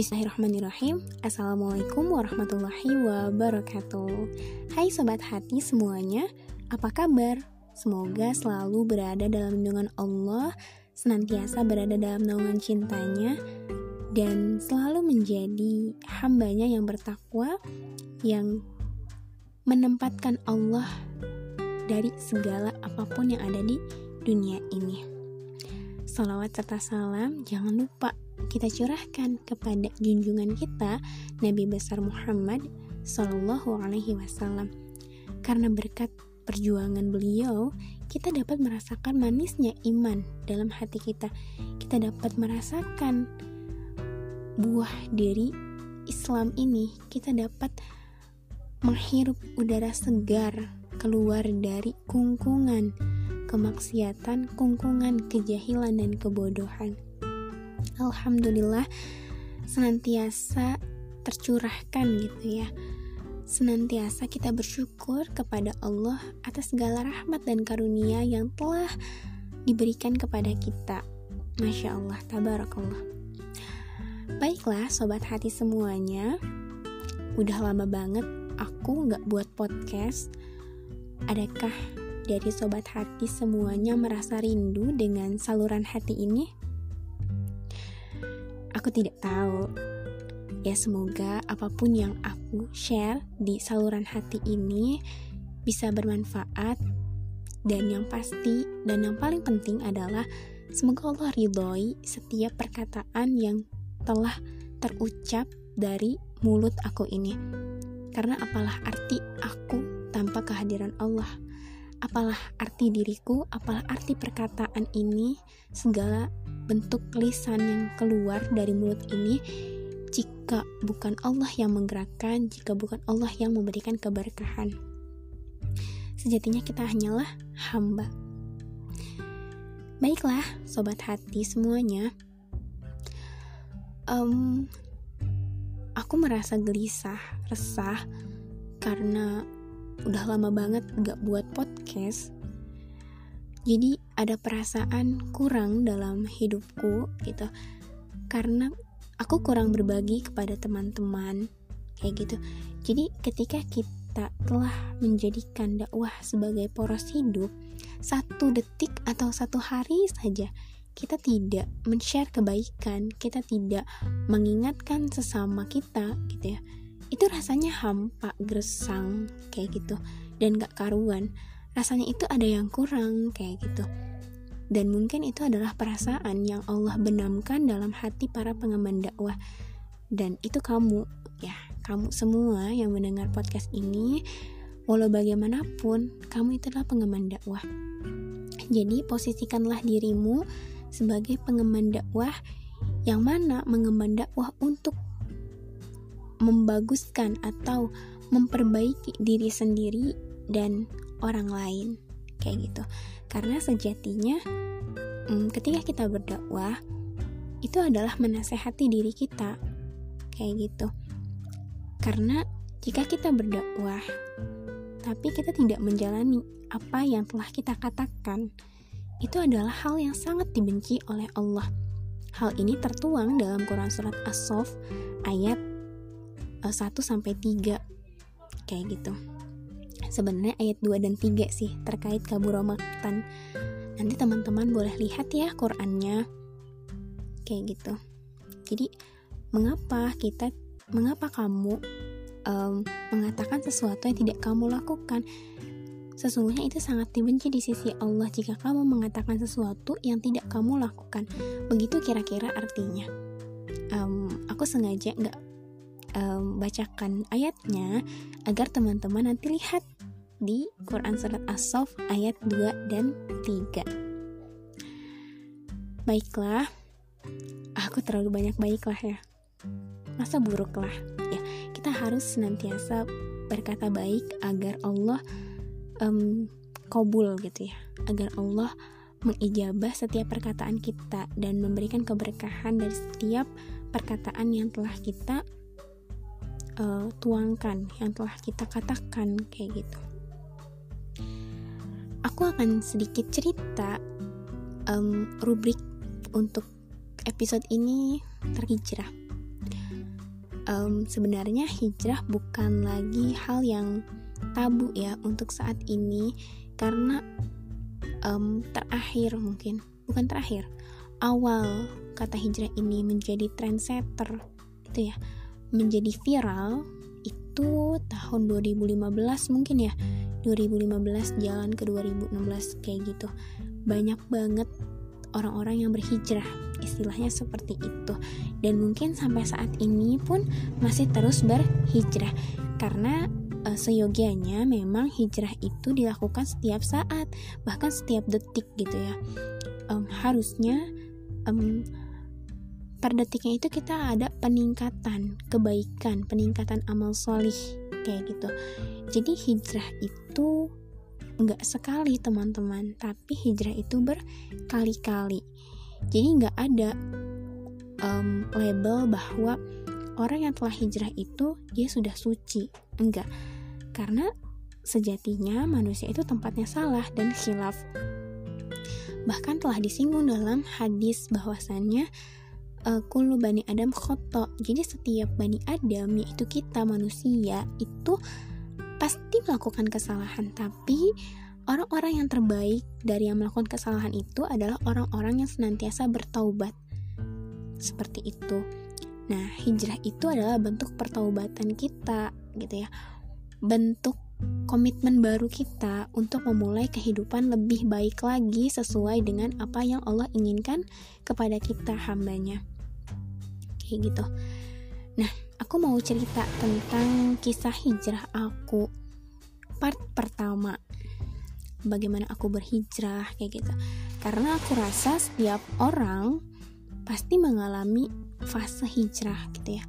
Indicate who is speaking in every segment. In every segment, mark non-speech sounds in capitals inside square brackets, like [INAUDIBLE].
Speaker 1: Bismillahirrahmanirrahim. Assalamualaikum warahmatullahi wabarakatuh. Hai Sobat Hati semuanya Apa kabar? Semoga selalu berada dalam lindungan Allah Senantiasa berada dalam naungan cintanya Dan selalu menjadi hambanya yang bertakwa Yang menempatkan Allah dari segala apa pun yang ada di dunia ini. Salawat serta salam jangan lupa kita curahkan kepada junjungan kita Nabi besar Muhammad Sallallahu Alaihi Wasallam. Karena berkat perjuangan beliau, kita dapat merasakan manisnya iman dalam hati kita. Kita dapat merasakan buah dari Islam ini. Kita dapat menghirup udara segar keluar dari kungkungan kemaksiatan, kungkungan kejahilan dan kebodohan. Alhamdulillah senantiasa tercurahkan gitu ya. Senantiasa kita bersyukur kepada Allah atas segala rahmat dan karunia yang telah diberikan kepada kita. Masya Allah, Tabarakallah. Baiklah sobat hati semuanya. Udah lama banget aku gak buat podcast. Adakah dari sobat hati semuanya merasa rindu dengan saluran hati ini? Aku tidak tahu. Ya semoga apa pun yang aku share di saluran hati ini bisa bermanfaat dan yang pasti dan yang paling penting adalah semoga Allah ridhoi setiap perkataan yang telah terucap dari mulut aku ini. Karena apalah arti aku tanpa kehadiran Allah? Apalah arti diriku? Apalah arti perkataan ini? Segala bentuk lisan yang keluar dari mulut ini jika bukan Allah yang menggerakkan, jika bukan Allah yang memberikan keberkahan. Sejatinya kita hanyalah hamba. Baiklah, sobat hati semuanya. Um, aku merasa gelisah, resah karena udah lama banget gak buat podcast jadi ada perasaan kurang dalam hidupku gitu. Karena aku kurang berbagi kepada teman-teman kayak gitu. Jadi ketika kita telah menjadikan dakwah sebagai poros hidup satu detik atau satu hari saja kita tidak men-share kebaikan kita tidak mengingatkan sesama kita gitu ya. Itu rasanya hampa gersang kayak gitu. Dan gak karuan rasanya itu ada yang kurang kayak gitu. Dan mungkin itu adalah perasaan yang Allah benamkan dalam hati para pengemban dakwah. Dan itu kamu ya kamu semua yang mendengar podcast ini walau bagaimanapun kamu itu adalah pengemban dakwah. Jadi posisikanlah dirimu sebagai pengemban dakwah yang mana mengemban dakwah untuk membaguskan atau memperbaiki diri sendiri dan orang lain. Kayak gitu. Karena sejatinya hmm, ketika kita berdakwah itu adalah menasehati diri kita. Kayak gitu. Karena jika kita berdakwah tapi kita tidak menjalani apa yang telah kita katakan itu adalah hal yang sangat dibenci oleh Allah. Hal ini tertuang dalam Quran surat As-Sof ayat 1 eh, sampai 3 kayak gitu sebenarnya ayat 2 dan 3 sih terkait kaburomaktan nanti teman-teman boleh lihat ya Qurannya. Kayak gitu. Jadi mengapa kita mengapa kamu um, mengatakan sesuatu yang tidak kamu lakukan? Sesungguhnya itu sangat dibenci di sisi Allah jika kamu mengatakan sesuatu yang tidak kamu lakukan. Begitu kira-kira artinya. Um, aku sengaja nggak um, bacakan ayatnya agar teman-teman nanti lihat di Quran Surat As-Sof ayat 2 dan 3 Baiklah, aku terlalu banyak baiklah ya. Masa buruk lah ya Kita harus senantiasa berkata baik agar Allah um, kobul gitu ya. Agar Allah mengijabah setiap perkataan kita dan memberikan keberkahan dari setiap perkataan yang telah kita uh, tuangkan, yang telah kita katakan kayak gitu aku akan sedikit cerita um, rubrik untuk episode ini terhijrah. um, sebenarnya hijrah bukan lagi hal yang tabu ya untuk saat ini karena um, terakhir mungkin bukan terakhir awal kata hijrah ini menjadi trendsetter itu ya menjadi viral itu tahun 2015 mungkin ya 2015 jalan ke 2016 kayak gitu. Banyak banget orang-orang yang berhijrah istilahnya seperti itu. Dan mungkin sampai saat ini pun masih terus berhijrah karena e, seyogianya memang hijrah itu dilakukan setiap saat bahkan setiap detik gitu ya. Um, harusnya um, per detiknya itu kita ada peningkatan kebaikan peningkatan amal solih kayak gitu. Jadi hijrah itu nggak sekali teman-teman. Tapi hijrah itu berkali-kali. Jadi nggak ada um, label bahwa orang yang telah hijrah itu dia sudah suci. Enggak karena sejatinya manusia itu tempatnya salah dan khilaf. Bahkan telah disinggung dalam hadis bahwasannya uh, kullu bani adam khoto jadi setiap bani adam yaitu kita manusia itu pasti melakukan kesalahan, tapi orang-orang yang terbaik dari yang melakukan kesalahan itu adalah orang-orang yang senantiasa bertaubat. Seperti itu. Nah, hijrah itu adalah bentuk pertaubatan kita, gitu ya. Bentuk komitmen baru kita untuk memulai kehidupan lebih baik lagi sesuai dengan apa yang Allah inginkan kepada kita hambanya. Kayak gitu. Nah, aku mau cerita tentang kisah hijrah aku part pertama bagaimana aku berhijrah kayak gitu karena aku rasa setiap orang pasti mengalami fase hijrah gitu ya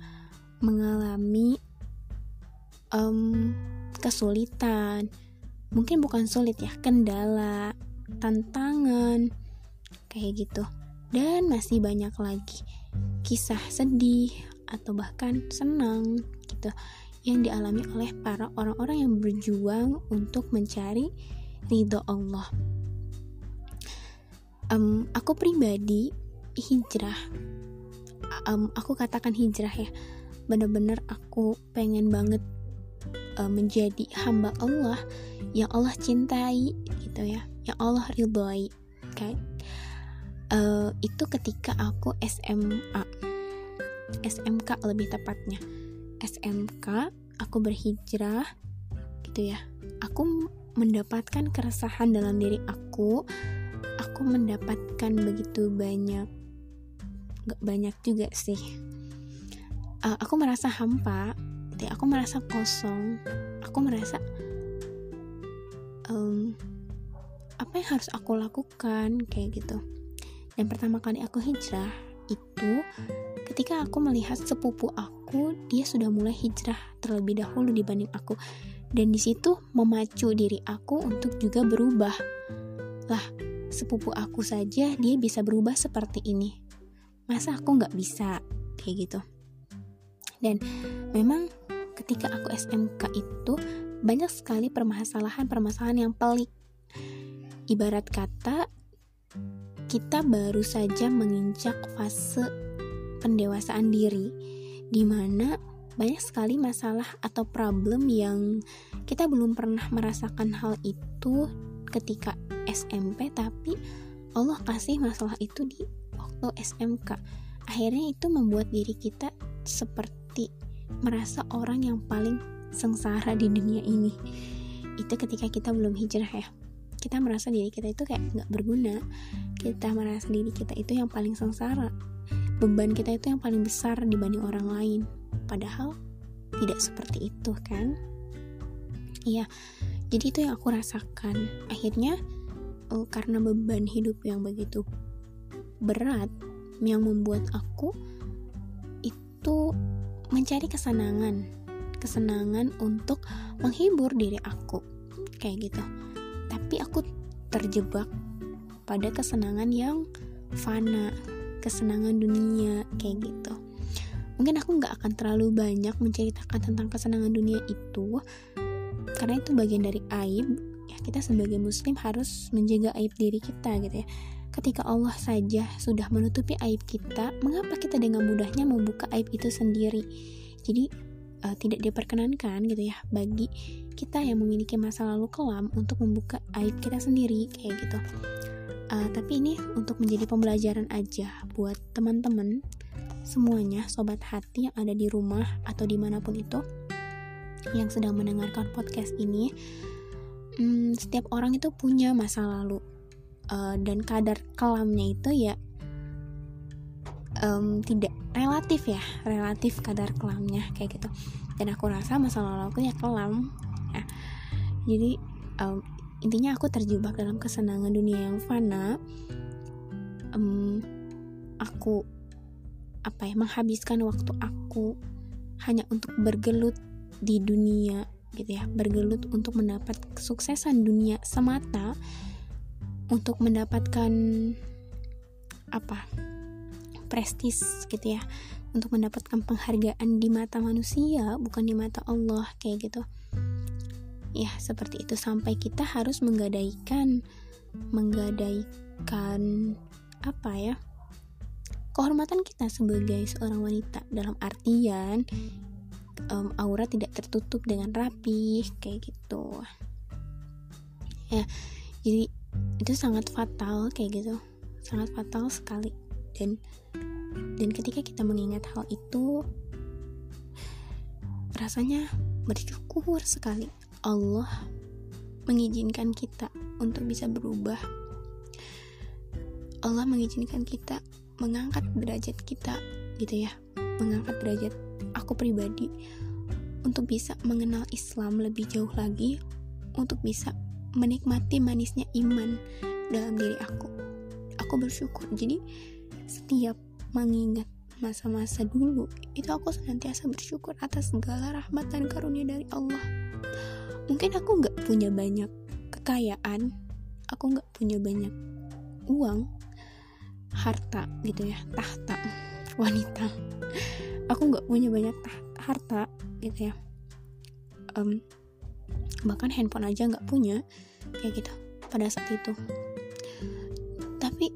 Speaker 1: mengalami um, kesulitan. Mungkin bukan sulit ya kendala tantangan kayak gitu. Dan masih banyak lagi kisah sedih atau bahkan senang gitu yang dialami oleh para orang-orang yang berjuang untuk mencari ridho Allah. Um, aku pribadi hijrah, um, aku katakan hijrah ya, bener-bener aku pengen banget menjadi hamba Allah yang Allah cintai gitu ya, yang Allah ridhoi, kayak uh, itu ketika aku SMA SMK lebih tepatnya. SMK aku berhijrah gitu ya. Aku mendapatkan keresahan dalam diri aku. Aku mendapatkan begitu banyak banyak juga sih. Uh, aku merasa hampa ya. aku merasa kosong. Aku merasa um, apa yang harus aku lakukan kayak gitu. Dan pertama kali aku hijrah itu ketika aku melihat sepupu aku dia sudah mulai hijrah terlebih dahulu dibanding aku. Dan di situ memacu diri aku untuk juga berubah. Lah sepupu aku saja dia bisa berubah seperti ini. Masa aku nggak bisa? Kayak gitu. Dan memang ketika aku SMK itu banyak sekali permasalahan-permasalahan yang pelik. Ibarat kata kita baru saja menginjak fase pendewasaan diri di mana banyak sekali masalah atau problem yang kita belum pernah merasakan hal itu ketika SMP tapi Allah kasih masalah itu di waktu SMK akhirnya itu membuat diri kita seperti merasa orang yang paling sengsara di dunia ini. Itu ketika kita belum hijrah ya. Kita merasa diri kita itu kayak nggak berguna. Kita merasa diri kita itu yang paling sengsara. Beban kita itu yang paling besar dibanding orang lain. Padahal tidak seperti itu kan? Iya. Jadi itu yang aku rasakan. Akhirnya uh, karena beban hidup yang begitu berat yang membuat aku itu mencari kesenangan. Kesenangan untuk menghibur diri aku. Kayak gitu. Tapi aku terjebak pada kesenangan yang fana. Kesenangan dunia. Kayak gitu. Mungkin aku nggak akan terlalu banyak menceritakan tentang kesenangan dunia itu. Karena itu bagian dari aib. Ya kita sebagai muslim harus menjaga aib diri kita gitu ya ketika Allah saja sudah menutupi aib kita mengapa kita dengan mudahnya membuka aib itu sendiri? Jadi uh, tidak diperkenankan gitu ya bagi kita yang memiliki masa lalu kelam untuk membuka aib kita sendiri kayak gitu. Uh, tapi ini untuk menjadi pembelajaran aja buat teman-teman semuanya sobat hati yang ada di rumah atau di mana pun itu yang sedang mendengarkan podcast ini. Hmm, setiap orang itu punya masa lalu uh, dan kadar kelamnya itu ya um, tidak relatif ya relatif kadar kelamnya kayak gitu. Dan aku rasa masa lalu aku ya kelam. Ya. jadi um, intinya aku terjebak dalam kesenangan dunia yang fana. Um, aku apa ya menghabiskan waktu aku hanya untuk bergelut di dunia gitu ya. Bergelut untuk mendapat kesuksesan dunia semata untuk mendapatkan apa? Prestis gitu ya. Untuk mendapatkan penghargaan di mata manusia bukan di mata Allah kayak gitu. Ya seperti itu. Sampai kita harus menggadaikan menggadaikan apa ya? Kehormatan kita sebagai seorang wanita. Dalam artian um, aura tidak tertutup dengan rapi kayak gitu. Ya jadi itu sangat fatal kayak gitu. Sangat fatal sekali. Dan dan ketika kita mengingat hal itu rasanya bersyukur sekali. Allah mengizinkan kita untuk bisa berubah. Allah mengizinkan kita mengangkat derajat kita gitu ya. Mengangkat derajat aku pribadi untuk bisa mengenal Islam lebih jauh lagi untuk bisa menikmati manisnya iman dalam diri aku. Aku bersyukur. Jadi setiap mengingat masa-masa dulu itu aku senantiasa bersyukur atas segala rahmat dan karunia dari Allah. Mungkin aku nggak punya banyak kekayaan aku nggak punya banyak uang harta gitu ya tahta wanita. Aku nggak punya banyak tahta, harta gitu ya. Um, bahkan handphone aja nggak punya kayak gitu pada saat itu tapi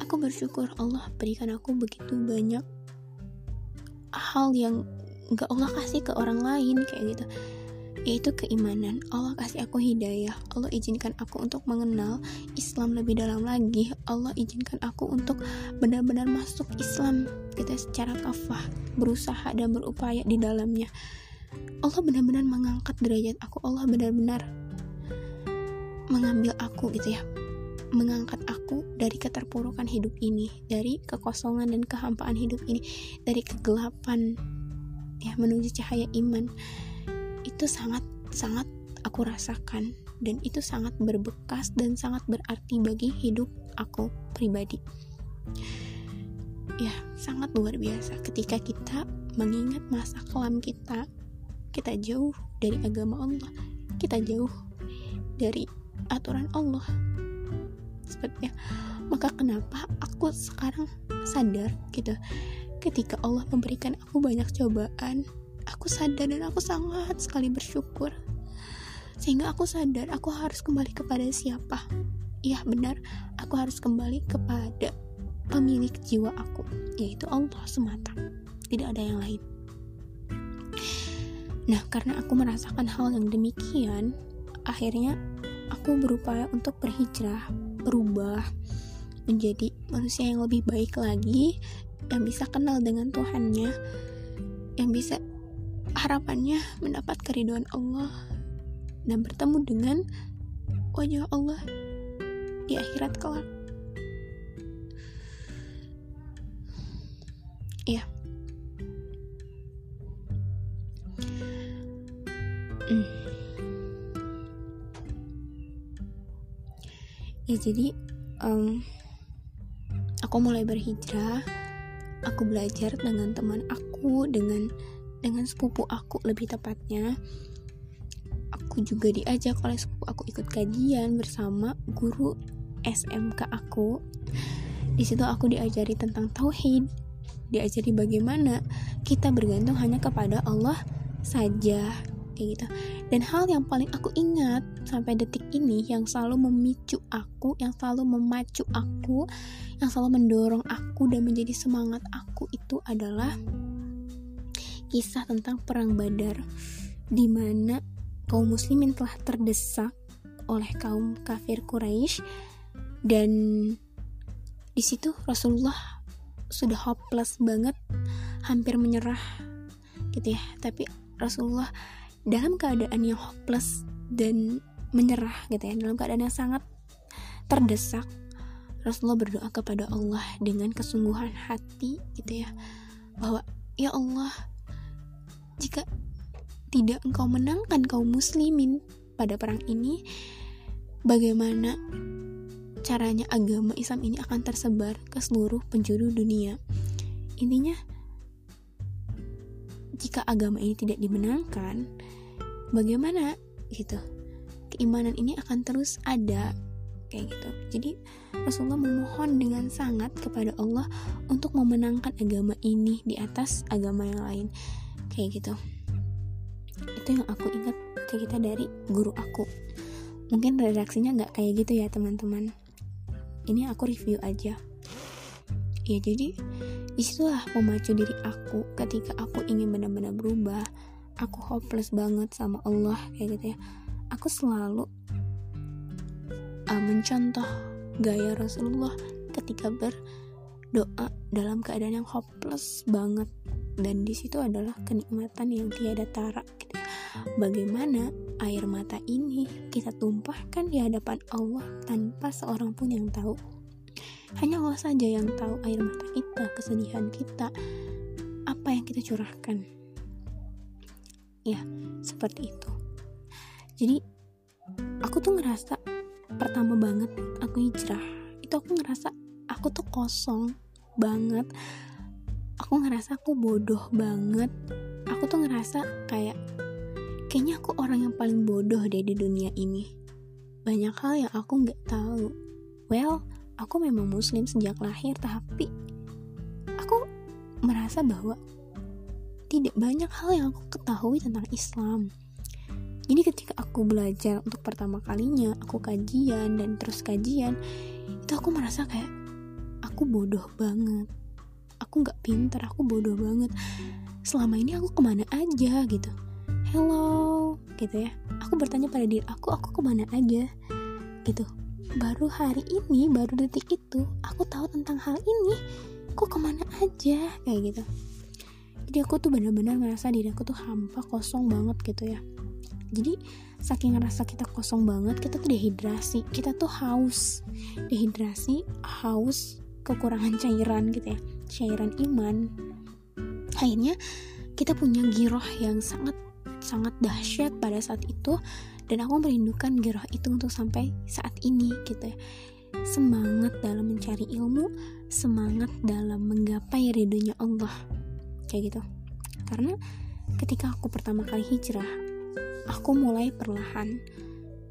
Speaker 1: aku bersyukur Allah berikan aku begitu banyak hal yang nggak Allah kasih ke orang lain kayak gitu yaitu keimanan. Allah kasih aku hidayah. Allah izinkan aku untuk mengenal Islam lebih dalam lagi. Allah izinkan aku untuk benar-benar masuk Islam kita secara kafah, berusaha dan berupaya di dalamnya. Allah benar-benar mengangkat derajat aku. Allah benar-benar mengambil aku gitu ya. Mengangkat aku dari keterpurukan hidup ini, dari kekosongan dan kehampaan hidup ini, dari kegelapan ya menuju cahaya iman itu sangat sangat aku rasakan dan itu sangat berbekas dan sangat berarti bagi hidup aku pribadi ya sangat luar biasa ketika kita mengingat masa kelam kita kita jauh dari agama Allah. Kita jauh dari aturan Allah. Seperti ya maka kenapa aku sekarang sadar gitu? Ketika Allah memberikan aku banyak cobaan aku sadar dan aku sangat sekali bersyukur. Sehingga aku sadar aku harus kembali kepada siapa? Iya benar. Aku harus kembali kepada pemilik jiwa aku yaitu Allah semata. Tidak ada yang lain nah karena aku merasakan hal yang demikian akhirnya aku berupaya untuk berhijrah berubah menjadi manusia yang lebih baik lagi yang bisa kenal dengan Tuhannya yang bisa harapannya mendapat keriduan Allah dan bertemu dengan wajah Allah di akhirat kelak. Ya. Ya jadi um, aku mulai berhijrah. Aku belajar dengan teman aku, dengan dengan sepupu aku lebih tepatnya. Aku juga diajak oleh sepupu aku ikut kajian bersama guru SMK aku. Di situ aku diajari tentang tauhid diajari bagaimana kita bergantung hanya kepada Allah saja kayak gitu. Dan hal yang paling aku ingat sampai detik ini yang selalu memicu aku yang selalu memacu aku yang selalu mendorong aku dan menjadi semangat aku itu adalah kisah tentang perang Badar di mana kaum muslimin telah terdesak oleh kaum kafir Quraisy dan di situ Rasulullah sudah hopeless banget hampir menyerah gitu ya. Tapi Rasulullah dalam keadaan yang hopeless dan menyerah gitu ya dalam keadaan yang sangat terdesak Rasulullah berdoa kepada Allah dengan kesungguhan hati gitu ya bahwa ya Allah jika tidak engkau menangkan kaum muslimin pada perang ini bagaimana caranya agama Islam ini akan tersebar ke seluruh penjuru dunia? Intinya jika agama ini tidak dimenangkan bagaimana gitu. Keimanan ini akan terus ada kayak gitu. Jadi Rasulullah memohon dengan sangat kepada Allah untuk memenangkan agama ini di atas agama yang lain. Kayak gitu. Itu yang aku ingat cerita dari guru aku. Mungkin redaksinya nggak kayak gitu ya teman-teman. Ini aku review aja. Ya jadi di situlah memacu diri aku ketika aku ingin benar-benar berubah aku hopeless banget sama Allah kayak gitu ya aku selalu uh, mencontoh gaya Rasulullah ketika berdoa dalam keadaan yang hopeless banget dan di situ adalah kenikmatan yang tiada tara gitu. Ya. bagaimana air mata ini kita tumpahkan di hadapan Allah tanpa seorang pun yang tahu hanya Allah saja yang tahu air mata kita kesedihan kita apa yang kita curahkan ya seperti itu. Jadi aku tuh ngerasa pertama banget aku hijrah itu aku ngerasa aku tuh kosong banget. Aku ngerasa aku bodoh banget. Aku tuh ngerasa kayak kayaknya aku orang yang paling bodoh deh di dunia ini. Banyak hal yang aku nggak tahu. Well aku memang muslim sejak lahir tapi aku merasa bahwa tidak banyak hal yang aku ketahui tentang Islam jadi ketika aku belajar untuk pertama kalinya, aku kajian dan terus kajian, itu aku merasa kayak aku bodoh banget. Aku nggak pinter, aku bodoh banget. Selama ini aku ke mana aja gitu. Hello, gitu ya. Aku bertanya pada diri aku, aku ke mana aja, gitu. Baru hari ini, baru detik itu, aku tahu tentang hal ini. Aku ke mana aja, kayak gitu. Jadi aku tuh benar-benar ngerasa diri aku tuh hampa, kosong banget gitu ya. Jadi saking ngerasa kita kosong banget kita tuh dehidrasi. Kita tuh haus. Dehidrasi haus kekurangan cairan gitu ya. Cairan iman. Akhirnya kita punya giroh yang sangat sangat dahsyat pada saat itu. Dan aku merindukan giroh itu untuk sampai saat ini gitu ya. Semangat dalam mencari ilmu semangat dalam menggapai ridhonya Allah kayak gitu. Karena ketika aku pertama kali hijrah aku mulai perlahan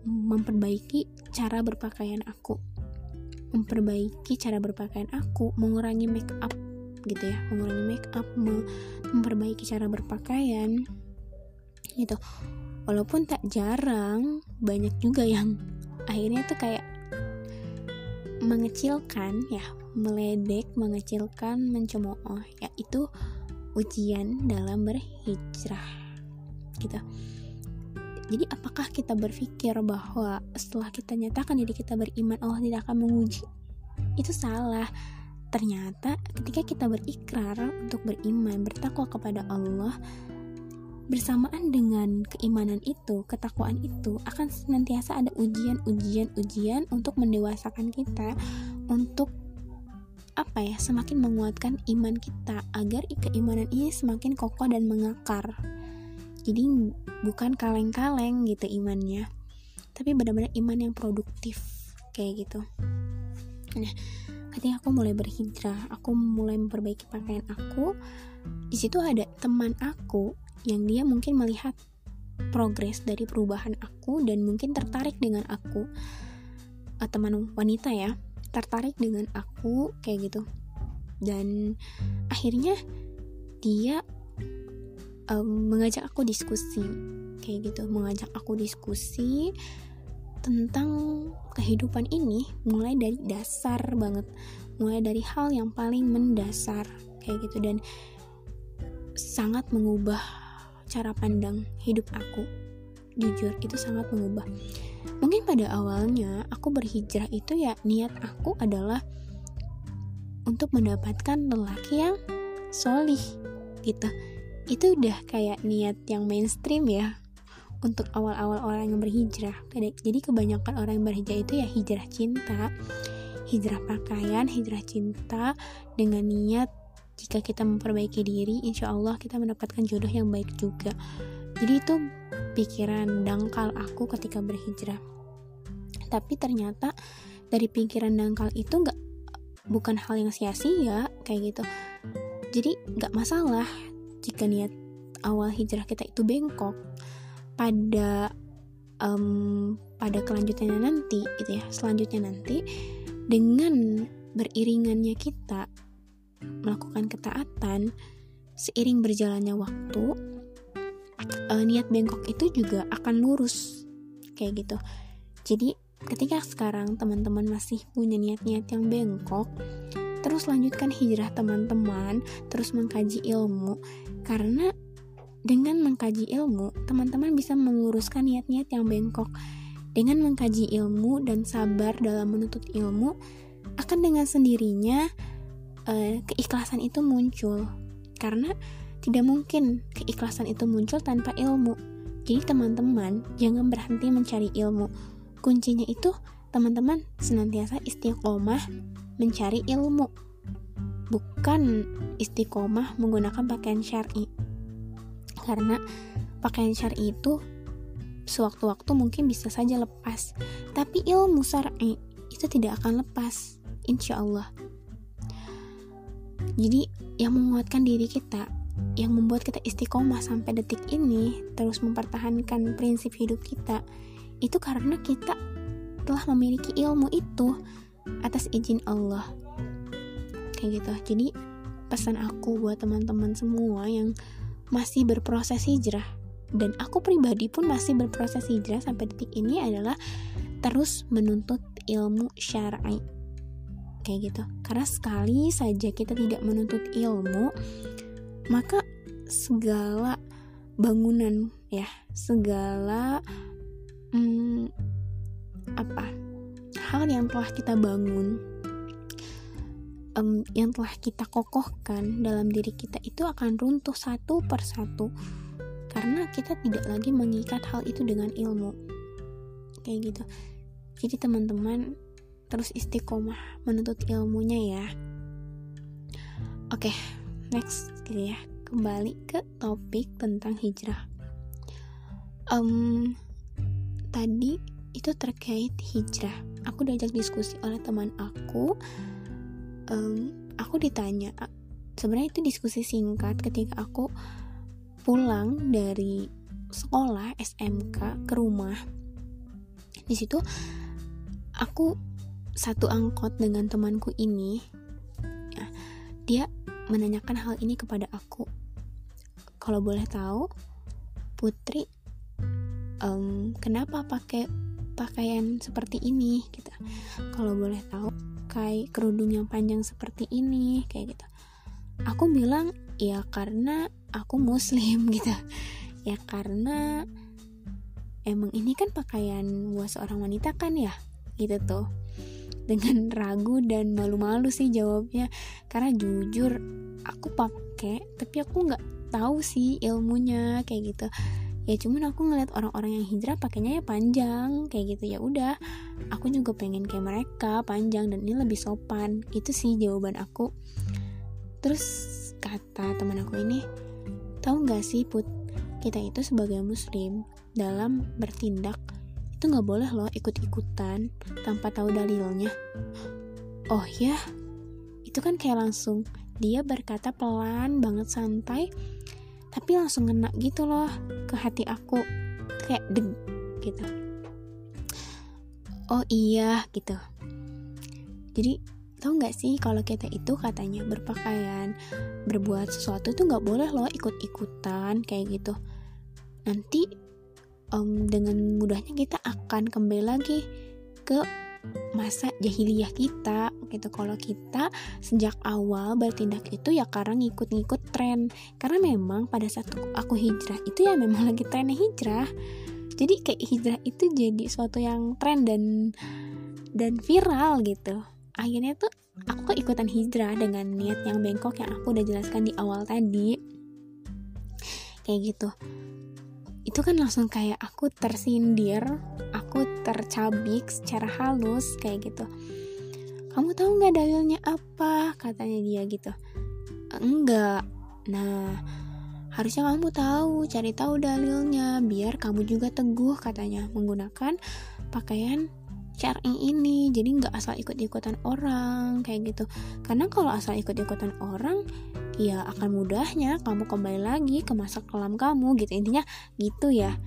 Speaker 1: memperbaiki cara berpakaian aku. Memperbaiki cara berpakaian aku mengurangi make up gitu ya mengurangi make up memperbaiki cara berpakaian gitu. Walaupun tak jarang banyak juga yang [LAUGHS] akhirnya tuh kayak mengecilkan ya meledek mengecilkan mencemooh. Ya itu ujian dalam berhijrah gitu jadi apakah kita berpikir bahwa setelah kita nyatakan diri kita beriman Allah tidak akan menguji? Itu salah. Ternyata ketika kita berikrar untuk beriman, bertakwa kepada Allah, bersamaan dengan keimanan itu, ketakwaan itu akan senantiasa ada ujian-ujian-ujian untuk mendewasakan kita untuk apa ya semakin menguatkan iman kita agar keimanan ini semakin kokoh dan mengakar. Jadi bukan kaleng-kaleng gitu imannya tapi benar-benar iman yang produktif kayak gitu. Nah ketika aku mulai berhijrah aku mulai memperbaiki pakaian aku di situ ada teman aku yang dia mungkin melihat progres dari perubahan aku dan mungkin tertarik dengan aku uh, teman wanita ya tertarik dengan aku kayak gitu. Dan akhirnya dia um, mengajak aku diskusi kayak gitu. Mengajak aku diskusi tentang kehidupan ini mulai dari dasar banget. Mulai dari hal yang paling mendasar kayak gitu. Dan sangat mengubah cara pandang hidup aku. Jujur itu sangat mengubah mungkin pada awalnya aku berhijrah itu ya niat aku adalah untuk mendapatkan lelaki yang solih gitu. Itu udah kayak niat yang mainstream ya untuk awal-awal orang yang berhijrah. Jadi kebanyakan orang yang berhijrah itu ya hijrah cinta hijrah pakaian hijrah cinta dengan niat jika kita memperbaiki diri insya Allah kita mendapatkan jodoh yang baik juga. Jadi itu pikiran dangkal aku ketika berhijrah. Tapi ternyata dari pikiran dangkal itu nggak bukan hal yang sia-sia kayak gitu. Jadi nggak masalah jika niat awal hijrah kita itu bengkok pada um, pada kelanjutannya nanti gitu ya selanjutnya nanti dengan beriringannya kita melakukan ketaatan seiring berjalannya waktu uh, niat bengkok itu juga akan lurus. Kayak gitu. Jadi ketika sekarang teman-teman masih punya niat-niat yang bengkok terus lanjutkan hijrah teman-teman terus mengkaji ilmu karena dengan mengkaji ilmu teman-teman bisa meluruskan niat-niat yang bengkok dengan mengkaji ilmu dan sabar dalam menuntut ilmu akan dengan sendirinya uh, keikhlasan itu muncul. Karena tidak mungkin keikhlasan itu muncul tanpa ilmu. Jadi teman-teman jangan berhenti mencari ilmu. Kuncinya itu teman-teman senantiasa istiqomah mencari ilmu. Bukan istiqomah menggunakan pakaian syar'i. Karena pakaian syar'i itu sewaktu-waktu mungkin bisa saja lepas. Tapi ilmu syar'i itu tidak akan lepas. Insya Allah jadi yang menguatkan diri kita yang membuat kita istiqomah sampai detik ini terus mempertahankan prinsip hidup kita itu karena kita telah memiliki ilmu itu atas izin Allah. Kayak gitu. Jadi pesan aku buat teman-teman semua yang masih berproses hijrah dan aku pribadi pun masih berproses hijrah sampai detik ini adalah terus menuntut ilmu syar'i. Kayak gitu. Karena sekali saja kita tidak menuntut ilmu maka segala bangunan ya segala hmm, apa hal yang telah kita bangun um, yang telah kita kokohkan dalam diri kita itu akan runtuh satu persatu karena kita tidak lagi mengikat hal itu dengan ilmu. Kayak gitu. Jadi teman-teman terus istiqomah menuntut ilmunya ya. Oke okay, next gitu ya kembali ke topik tentang hijrah. Um, tadi itu terkait hijrah. Aku diajak diskusi oleh teman aku. Um, aku ditanya sebenarnya itu diskusi singkat ketika aku pulang dari sekolah SMK ke rumah. Di situ aku satu angkot dengan temanku ini. Ya, dia menanyakan hal ini kepada aku. Kalau boleh tahu Putri um, kenapa pakai pakaian seperti ini gitu. Kalau boleh tahu kayak kerudung yang panjang seperti ini kayak gitu. Aku bilang ya karena aku muslim [LAUGHS] gitu. Ya karena emang ini kan pakaian buat seorang wanita kan ya? Gitu tuh. Dengan ragu dan malu-malu sih jawabnya karena jujur aku pakai tapi aku nggak tahu sih ilmunya kayak gitu. Ya cuman aku ngeliat orang-orang yang hijrah pakainya ya panjang kayak gitu. Ya udah aku juga pengen kayak mereka panjang dan ini lebih sopan. Itu sih jawaban aku. Terus kata teman aku ini tahu nggak sih put kita itu sebagai muslim dalam bertindak itu nggak boleh loh ikut-ikutan tanpa tahu dalilnya. Oh ya, itu kan kayak langsung dia berkata pelan banget santai, tapi langsung ngena gitu loh ke hati aku, kayak deg gitu. Oh iya gitu. Jadi tau nggak sih kalau kita itu katanya berpakaian berbuat sesuatu itu nggak boleh loh ikut-ikutan kayak gitu nanti um, dengan mudahnya kita akan kembali lagi ke masa jahiliyah kita gitu. Kalau kita sejak awal bertindak itu ya karena ngikut-ngikut tren. Karena memang pada saat aku hijrah itu ya memang [LAUGHS] lagi trennya hijrah. Jadi kayak hijrah itu jadi suatu yang tren dan dan viral gitu. Akhirnya tuh aku ikutan hijrah dengan niat yang bengkok yang aku udah jelaskan di awal tadi. Kayak gitu itu kan langsung kayak aku tersindir aku tercabik secara halus kayak gitu. Kamu tahu nggak dalilnya apa? katanya dia gitu. Enggak. Nah harusnya kamu tahu cari tahu dalilnya biar kamu juga teguh katanya menggunakan pakaian sharing ini. Jadi nggak asal ikut-ikutan orang kayak gitu. Karena kalau asal ikut-ikutan orang ya akan mudahnya kamu kembali lagi ke masa kelam kamu gitu. Intinya gitu ya.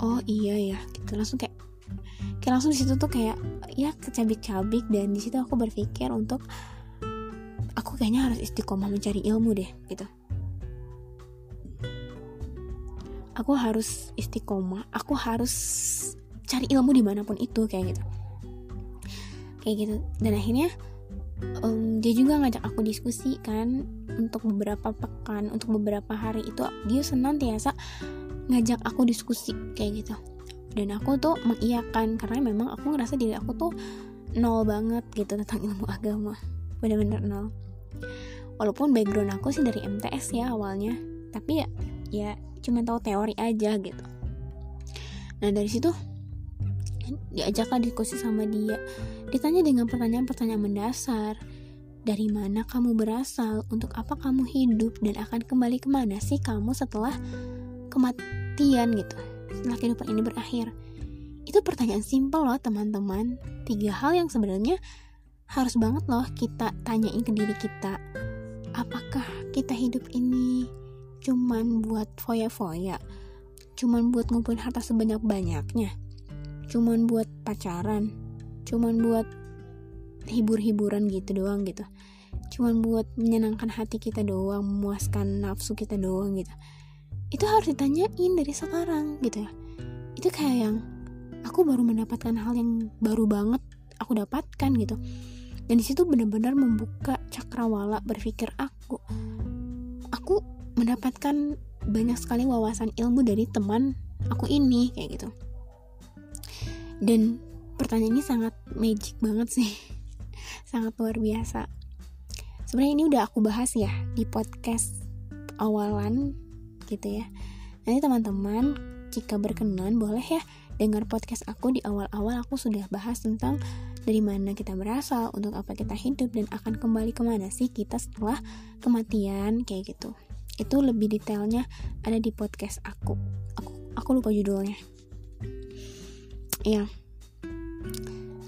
Speaker 1: Oh iya ya. Gitu langsung kayak kayak langsung di situ tuh kayak ya kecabik-cabik. Dan di situ aku berpikir untuk aku kayaknya harus istiqomah mencari ilmu deh gitu. Aku harus istiqomah. Aku harus cari ilmu di mana pun itu kayak gitu. Kayak gitu. Dan akhirnya um, dia juga ngajak aku diskusi kan untuk beberapa pekan untuk beberapa hari. Itu dia senantiasa ngajak aku diskusi kayak gitu. Dan aku tuh mengiyakan karena memang aku ngerasa diri aku tuh nol banget gitu tentang ilmu agama. Bener-bener nol. Walaupun background aku sih dari MTS ya awalnya tapi ya ya cuma tahu teori aja gitu. Nah dari situ diajaklah diskusi sama dia ditanya dengan pertanyaan-pertanyaan mendasar. Dari mana kamu berasal? Untuk apa kamu hidup? Dan akan kembali ke mana sih kamu setelah kematian gitu? Setelah kehidupan ini berakhir. Itu pertanyaan simpel loh teman-teman. Tiga hal yang sebenarnya harus banget loh kita tanyain ke diri kita. Apakah kita hidup ini cuman buat foya-foya? Cuman buat ngumpulin harta sebanyak-banyaknya? Cuman buat pacaran cuman buat hibur-hiburan gitu doang gitu. Cuman buat menyenangkan hati kita doang memuaskan nafsu kita doang gitu. Itu harus ditanyain dari sekarang gitu ya. Itu kayak yang aku baru mendapatkan hal yang baru banget aku dapatkan gitu. Dan di situ benar-benar membuka cakrawala berpikir aku. Aku mendapatkan banyak sekali wawasan ilmu dari teman aku ini kayak gitu. Dan pertanyaan ini sangat magic banget sih [LAUGHS] sangat luar biasa sebenarnya ini udah aku bahas ya di podcast awalan gitu ya nanti teman-teman jika berkenan boleh ya dengar podcast aku di awal-awal aku sudah bahas tentang dari mana kita berasal, untuk apa kita hidup dan akan kembali ke mana sih kita setelah kematian kayak gitu. Itu lebih detailnya ada di podcast aku. Aku aku lupa judulnya. Iya.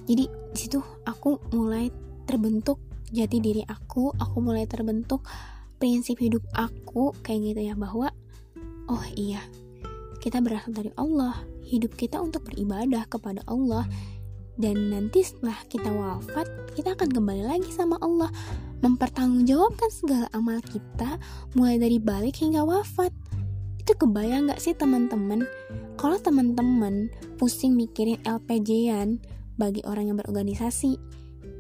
Speaker 1: Jadi di situ aku mulai terbentuk jati diri aku, aku mulai terbentuk prinsip hidup aku kayak gitu ya bahwa oh iya, kita berasal dari Allah, hidup kita untuk beribadah kepada Allah dan nanti setelah kita wafat kita akan kembali lagi sama Allah mempertanggungjawabkan segala amal kita mulai dari balik hingga wafat. Itu kebayang gak sih teman-teman? Kalau teman-teman pusing mikirin LPJ-an bagi orang yang berorganisasi.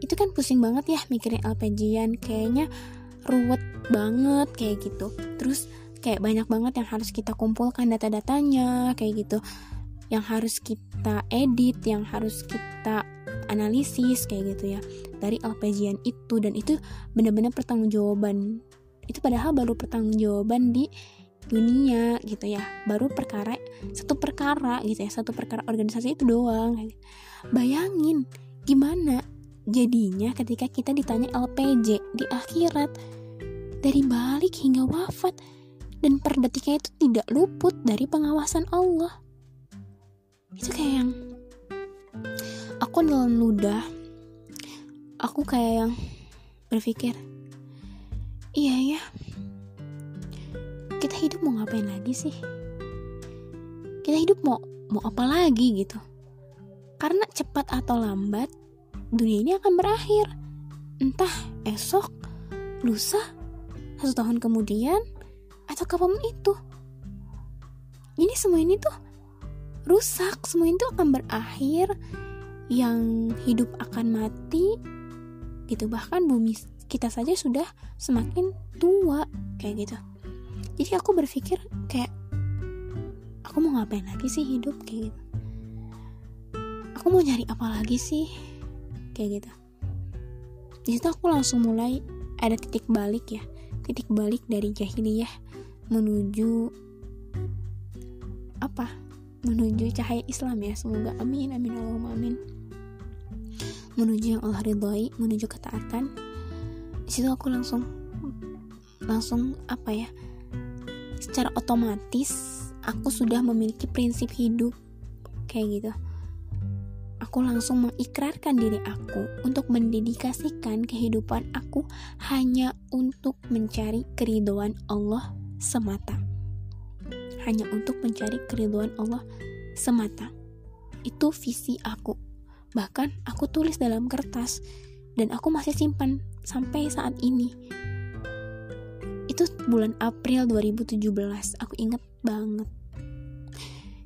Speaker 1: Itu kan pusing banget ya mikirin LPJ-an kayaknya ruwet banget kayak gitu. Terus kayak banyak banget yang harus kita kumpulkan data-datanya kayak gitu. Yang harus kita edit yang harus kita analisis kayak gitu ya. Dari LPJ-an itu. Dan itu benar-benar pertanggungjawaban. Itu padahal baru pertanggungjawaban di dunia gitu ya. Baru perkara satu perkara gitu ya satu perkara organisasi itu doang. Bayangin gimana jadinya ketika kita ditanya LPJ di akhirat. Dari balik hingga wafat. Dan per detiknya itu tidak luput dari pengawasan Allah. Itu kayak yang aku dalam ludah aku kayak yang berpikir iya ya hidup mau ngapain lagi sih? Kita hidup mau mau apa lagi gitu? Karena cepat atau lambat dunia ini akan berakhir. Entah esok lusa satu tahun kemudian atau kapan itu. Ini semua ini tuh rusak. Semua itu akan berakhir. Yang hidup akan mati gitu. Bahkan bumi kita saja sudah semakin tua kayak gitu jadi aku berpikir kayak aku mau ngapain lagi sih hidup? Kayak gitu. Aku mau nyari apa lagi sih? Kayak gitu. Di situ aku langsung mulai ada titik balik ya. Titik balik dari jahiliyah menuju apa? Menuju cahaya Islam ya. Semoga amin amin Allahumma amin. Menuju yang Allah ridhoi menuju ketaatan. Di situ aku langsung langsung apa ya secara otomatis aku sudah memiliki prinsip hidup kayak gitu aku langsung mengikrarkan diri aku untuk mendedikasikan kehidupan aku hanya untuk mencari keriduan Allah semata. Hanya untuk mencari keriduan Allah semata. Itu visi aku. Bahkan aku tulis dalam kertas dan aku masih simpan sampai saat ini. Itu bulan April 2017, aku inget banget.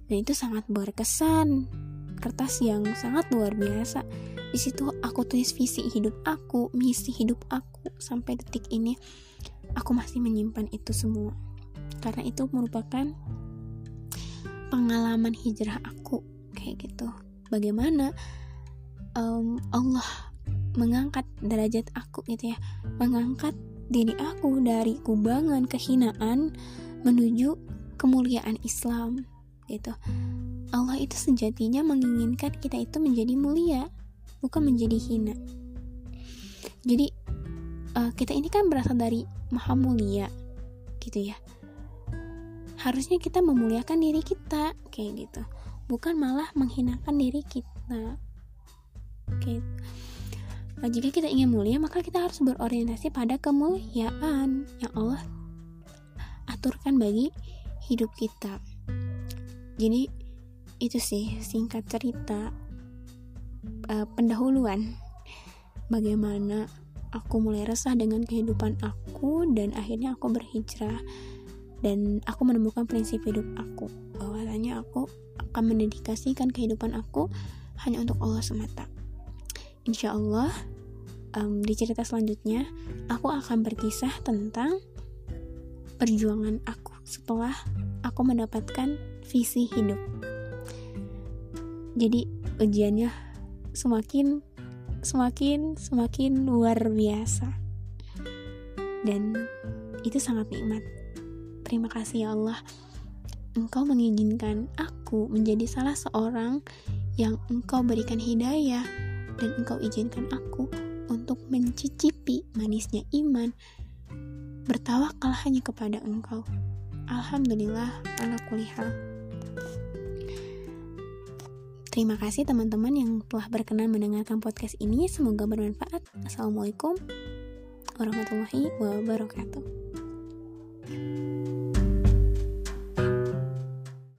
Speaker 1: Dan itu sangat berkesan kertas yang sangat luar biasa. Di situ aku tulis visi hidup aku, misi hidup aku sampai detik ini aku masih menyimpan itu semua. Karena itu merupakan pengalaman hijrah aku kayak gitu. Bagaimana um, Allah mengangkat derajat aku gitu ya, mengangkat diri aku dari kubangan kehinaan menuju kemuliaan Islam gitu Allah itu sejatinya menginginkan kita itu menjadi mulia, bukan menjadi hina. Jadi uh, kita ini kan berasal dari maha mulia, gitu ya. Harusnya kita memuliakan diri kita, kayak gitu. Bukan malah menghinakan diri kita. Oke. Nah, jika kita ingin mulia, maka kita harus berorientasi pada kemuliaan yang Allah aturkan bagi hidup kita. Jadi itu sih singkat cerita uh, pendahuluan bagaimana aku mulai resah dengan kehidupan aku dan akhirnya aku berhijrah dan aku menemukan prinsip hidup aku bahwasanya aku akan mendedikasikan kehidupan aku hanya untuk Allah semata insya Allah um, di cerita selanjutnya aku akan berkisah tentang perjuangan aku setelah aku mendapatkan visi hidup. Jadi ujiannya semakin semakin semakin luar biasa. Dan itu sangat nikmat. Terima kasih ya Allah. Engkau mengizinkan aku menjadi salah seorang yang engkau berikan hidayah dan engkau izinkan aku untuk mencicipi manisnya iman bertawakal hanya kepada engkau Alhamdulillah ala kulihal Terima kasih teman-teman yang telah berkenan mendengarkan podcast ini. Semoga bermanfaat. Assalamualaikum warahmatullahi wabarakatuh.